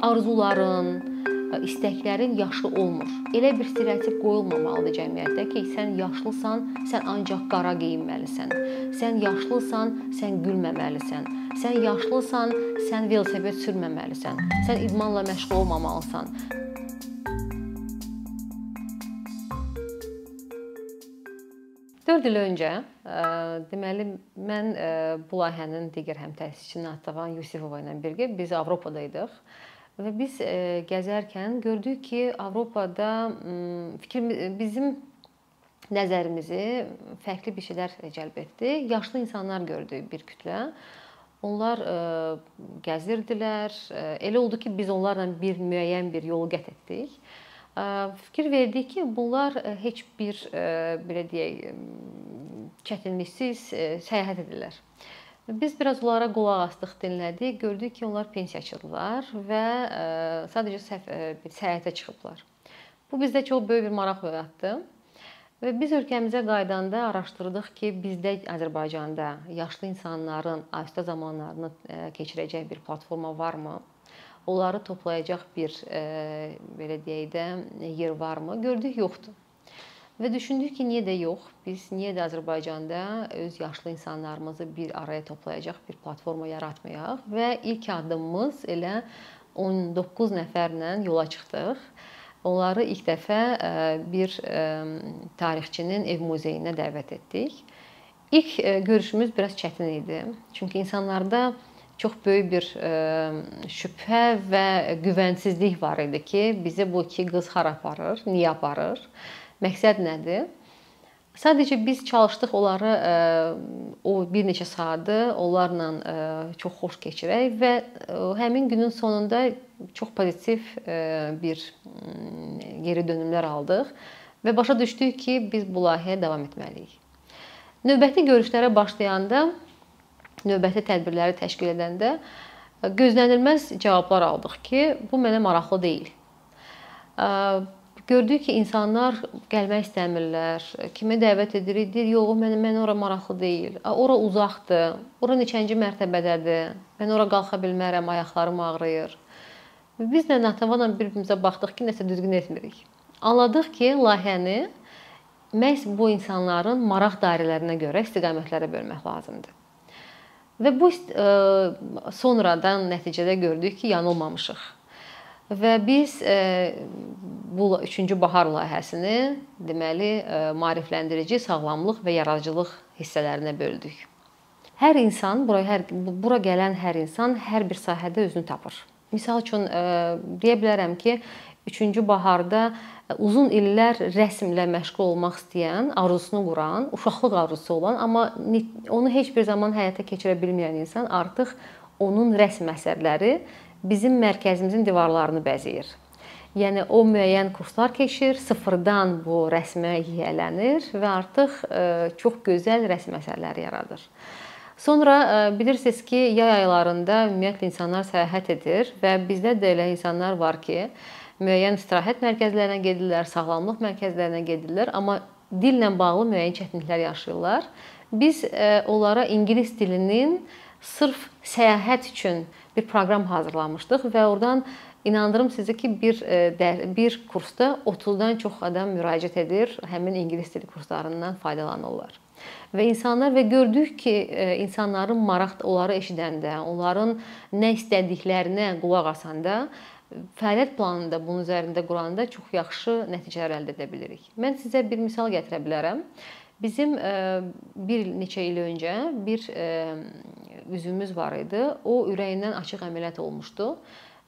arzuların, istəklərin yaşı olmur. Elə bir stereotip qoyulmamalıdır cəmiyyətdə ki, sən yaşlısan, sən ancaq qara geyinməlisən. Sən yaşlısan, sən gülməməlisən. Sən yaşlısan, sən velosiped sürməməlisən. Sən idmanla məşğul olmamalısan. Dörd il öncə, deməli mən bu layihənin digər həmtəsisçisi Natavan Yusifova ilə birgə biz Avropada idik və biz gəzərkən gördük ki, Avropada fikir bizim nəzərimizi fərqli bir şeylər cəlb etdi. Yaşlı insanlar gördük bir kütlə. Onlar gəzirdilər. Elə oldu ki, biz onlarla bir müəyyən bir yolu qət etdik fikir verdik ki, bunlar heç bir belə deyək çətinliksiz səyahət edirlər. Biz biraz onlara qulaq asdıq, dinlədik, gördük ki, onlar pensiyaçıdırlar və sadəcə bir səyahətə çıxıblar. Bu bizdə çox böyük bir maraq oyatdı. Və biz ölkəmizə qayıdanda araşdırdıq ki, bizdə Azərbaycanda yaşlı insanların asudə zamanlarını keçirəcək bir platforma varmı? onları toplayacaq bir e, belə deyək də yer varmı? Gördük yoxdur. Və düşündük ki, niyə də yox? Biz niyə də Azərbaycanda öz yaşlı insanlarımızı bir araya toplayacaq bir platforma yaratmayaq və ilk addımımız elə 19 nəfərlə yola çıxdıq. Onları ilk dəfə e, bir e, tarixçinin ev muzeyinə dəvət etdik. İlk görüşümüz biraz çətin idi. Çünki insanlarda çox böyük bir e, şübhə və güvənsizlik var idi ki, bizi bu iki qız hara aparır, niyə aparır? Məqsəd nədir? Sadəcə biz çalışdıq onları e, o bir neçə saatı onlarla e, çox xoş keçirək və həmin günün sonunda çox pozitiv bir geri dönümlər aldıq və başa düşdük ki, biz bu layihəyə davam etməliyik. Növbəti görüşlərə başlayanda növbəti tədbirləri təşkil edəndə e, gözlənilməz cavablar aldıq ki, bu mənə maraqlı deyil. Gördük ki, insanlar gəlmək istəmirlər. Kimi dəvət edirik, deyir, yox, mən mən ora maraqlı deyil. Ora uzaqdır. Ora neçənci mərtəbədədir? Mən ora qalxa bilmərəm, ayaqlarım ağrıyır. Biz də Natavanla bir-birimizə baxdıq ki, nəsə düzgün etmirik. Anladıq ki, layihəni məhz bu insanların maraq dairələrinə görə istiqamətlərə bölmək lazımdır. Və bu e, sonradan nəticədə gördük ki, yanılmamışıq. Və biz e, bu 3-cü bahar layihəsini deməli e, maarifləndirici, sağlamlıq və yaradıcılıq hissələrinə böldük. Hər insan, bura hər bura gələn hər insan hər bir sahədə özünü tapır. Məsəl üçün deyə bilərəm ki, 3-cü baharda uzun illər rəsmlə məşğul olmaq istəyən, arzusunu quran, uşaqlıq arzusu olan, amma onu heç bir zaman həyata keçirə bilməyən insan artıq onun rəsm əsərləri bizim mərkəzimizin divarlarını bəzəyir. Yəni o müəyyən kurslar keçir, sıfırdan bu rəsmə yiyələnir və artıq e, çox gözəl rəsm əsərləri yaradır. Sonra e, bilirsiniz ki, yay aylarında ümumiyyətlə insanlar səyahət edir və bizdə də elə insanlar var ki, müəyyən istirahət mərkəzlərinə gedirlər, sağlamlıq mərkəzlərinə gedirlər, amma dillə bağlı müəyyən çətinliklər yaşayırlar. Biz e, onlara ingilis dilinin sırf səyahət üçün bir proqram hazırlamışdıq və oradan inandırım sizi ki, bir e, bir kursda 30-dan çox adam müraciət edir, həmin ingilis dili kurslarından faydalanırlar. Və insanlar və gördük ki, e, insanların maraq onları eşidəndə, onların nə istədiklərinə qulaq asanda fəaliyyət planında bunun üzərində quranda çox yaxşı nəticələr əldə edə bilirik. Mən sizə bir misal gətirə bilərəm. Bizim e, bir neçə il öncə bir üzvümüz var idi. O ürəyindən açıq əməliyyat olmuşdu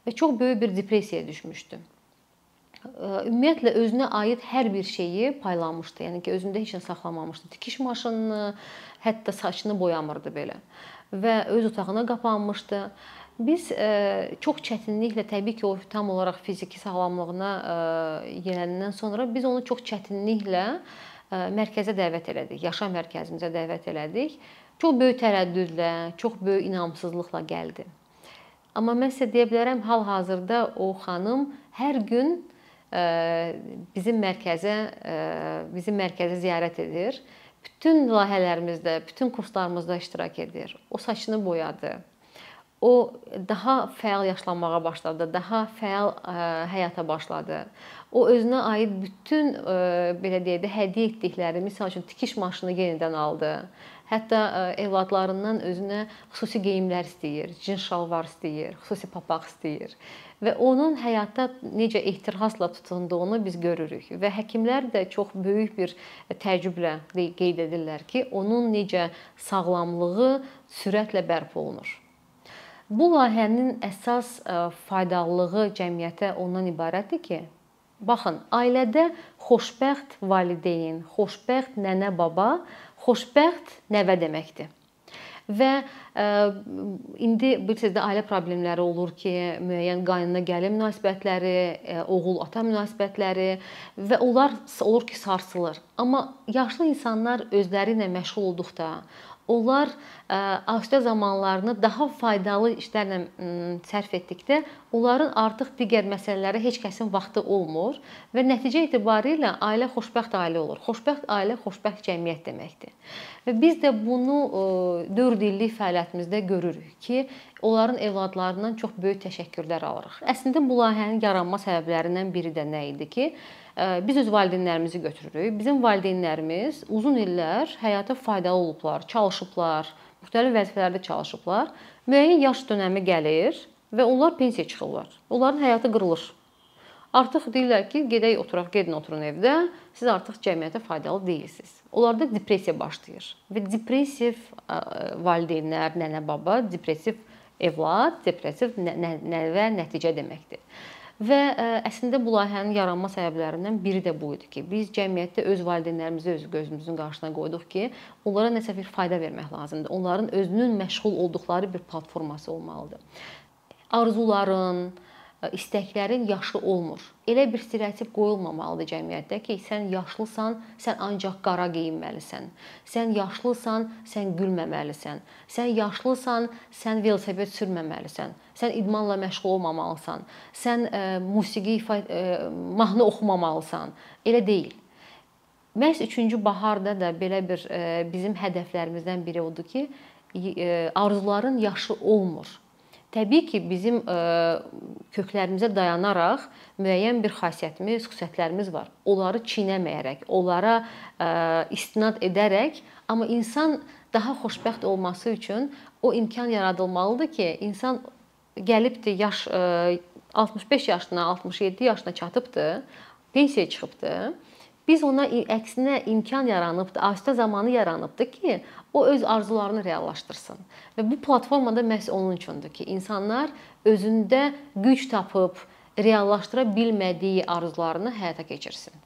və çox böyük bir depressiyaya düşmüşdü. Ümumiyyətlə özünə aid hər bir şeyi paylamışdı. Yəni ki, özündə heç nə saxlamamışdı. Tikiş maşınını, hətta saçını boyamırdı belə və öz otağına qapanmışdı. Biz e, çox çətinliklə təbii ki, o tam olaraq fiziki sağlamlığına e, yiyələndən sonra biz onu çox çətinliklə e, mərkəzə dəvət elədik, yaşam mərkəzimizə dəvət elədik. Çox böyük tərəddüdlə, çox böyük inamsızlıqla gəldi. Amma mən sizə deyə bilərəm, hal-hazırda o xanım hər gün bizim mərkəzə bizim mərkəzi ziyarət edir. Bütün layihələrimizdə, bütün kurslarımızda iştirak edir. O saçını boyadı o daha fəal yaşlanmağa başladı, daha fəal ə, həyata başladı. O özünə aid bütün ə, belə deyək də hədiyyə etdikləri, məsəl üçün tikiş maşını yenidən aldı. Hətta ə, evladlarından özünə xüsusi geyimlər istəyir, cins şalvar istəyir, xüsusi papaq istəyir və onun həyatda necə ehtirasla tutunduğunu biz görürük və həkimlər də çox böyük bir təəccüblə qeyd edirlər ki, onun necə sağlamlığı sürətlə bərpa olunur. Bu layihənin əsas faydalılığı cəmiyyətə ondan ibarətdir ki, baxın, ailədə xoşbəxt valideyn, xoşbəxt nənə-baba, xoşbəxt nəvə deməkdir. Və ə, indi bilirsiniz də ailə problemləri olur ki, müəyyən qaynana gəlin münasibətləri, oğul ata münasibətləri və onlar olur ki, sarsılır. Amma yaşlı insanlar özləri ilə məşğul olduqda, onlar asudə zamanlarını daha faydalı işlərlə sərf etdikdə onların artıq digər məsələlərə heç kəsin vaxtı olmur və nəticə etibarilə ailə xoşbəxt ailə olur. Xoşbəxt ailə xoşbəxt cəmiyyət deməkdir. Və biz də bunu 4 illik fəaliyyətimizdə görürük ki, onların evladlarından çox böyük təşəkkürlər alırıq. Əslində bu layihənin yaranma səbəblərindən biri də nə idi ki, biz öz valideynlərimizi götürürük. Bizim valideynlərimiz uzun illər həyata faydalı olublar, çalışıblar, müxtəlif vəzifələrdə çalışıblar. Müəyyən yaş dönəmi gəlir və onlar pensiyaya çıxırlar. Onların həyatı qırılır. Artıq deyirlər ki, gedək oturaq, gedin oturun evdə. Siz artıq cəmiyyətə faydalı deyilsiniz. Onlarda depressiya başlayır. Və depressiv valideynlər, nənə-baba, depressiv evlad, depressiv nəvə nəticə deməkdir. Və əslində bu layihənin yaranma səbəblərindən biri də bu idi ki, biz cəmiyyətdə öz valideynlərimizi öz gözümüzün qarşısına qoyduq ki, onlara nəsə bir fayda vermək lazımdır. Onların özünün məşğul olduqları bir platforması olmalıdır. Arzuların, istəklərin yaşı olmur. Elə bir stereotip qoyulmamalıdır cəmiyyətdə ki, sən yaşlısan, sən ancaq qara geyinməlisən. Sən yaşlısan, sən gülməməlisən. Sən yaşlısan, sən velosiped sürməməlisən. Sən idmanla məşğul olmamalısan. Sən ə, e, musiqi ə, e, mahnı oxumamalısan. Elə deyil. Məhz 3-cü baharda da belə bir ə, e, bizim hədəflərimizdən biri odur ki, ə, arzuların yaşı olmur. Təbii ki, bizim e, köklərimizə dayanaraq müəyyən bir xassiyyətimiz, xüsusiyyətlərimiz var. Onları çiynəməyərək, onlara e, istinad edərək, amma insan daha xoşbəxt olması üçün o imkan yaradılmalıdır ki, insan gəlibdi yaş 65 e, yaşına, 67 yaşına çatıbdı, pensiyaya çıxıbdı Biz ona əksinə imkan yaranıbdı, asta zamanı yaranıbdı ki, o öz arzularını reallaşdırsın. Və bu platformada məhz onun üçündür ki, insanlar özündə güc tapıb reallaşdıra bilmədiyi arzularını həyata keçirsin.